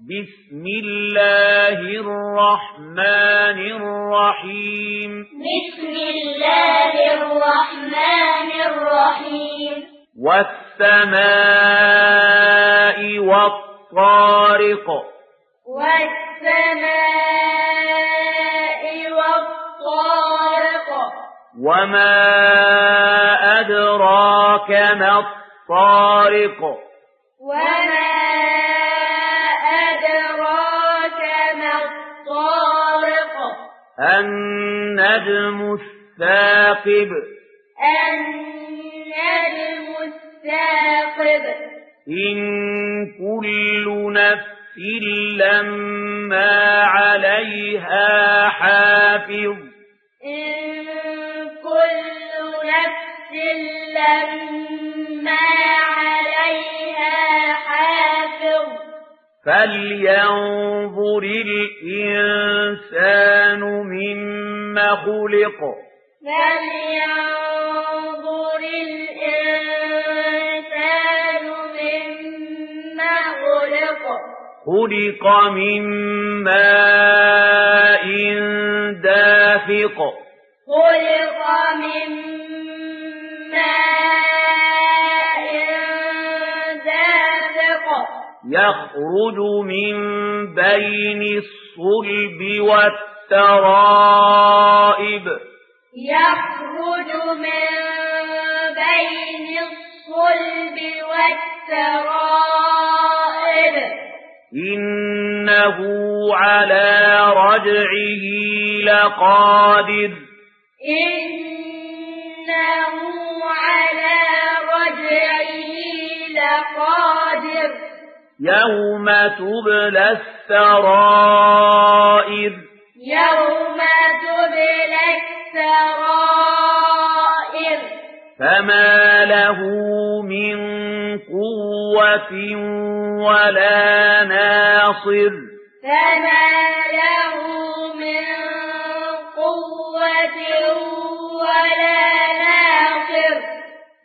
بسم الله الرحمن الرحيم. بسم الله الرحمن الرحيم. والسماء والطارق. والسماء والطارق. وما أدراك ما الطارق. وما النجم الثاقب. النجم الثاقب. إن كل نفس لما عليها حافظ. إن كل نفس لما فلينظر الإنسان مما خلق فلينظر الإنسان مما خلق خلق من ماء دافق خلق من ماء يخرج من بين الصلب والترائب. يخرج من بين الصلب والترائب. إنه على رجعه لقادر. إنه على رجعه يوم تبلى السرائر يوم تبلى السرائر فما له من قوة ولا ناصر فما له من قوة ولا ناصر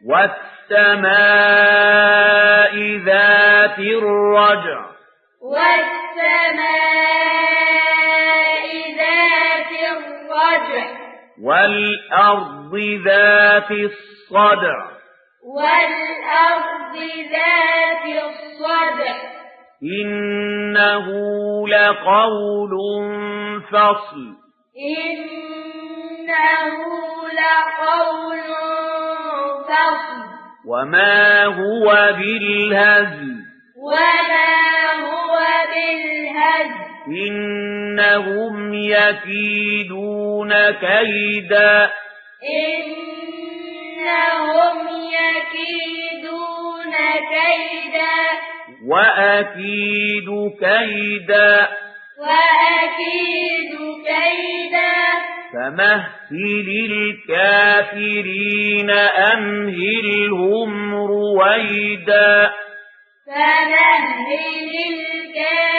والسماء ذات الرجع. والسماء ذات الرجع. والأرض ذات الصدع. والأرض ذات الصدع. إنه لقول فصل. إنه لقول فصل. وما هو بالهزل. وما هو بالهزل إنهم يكيدون كيدا إنهم يكيدون كيدا وأكيد كيدا وأكيد كيدا فمهل الكافرين أمهلهم رويدا فمهل الكافرين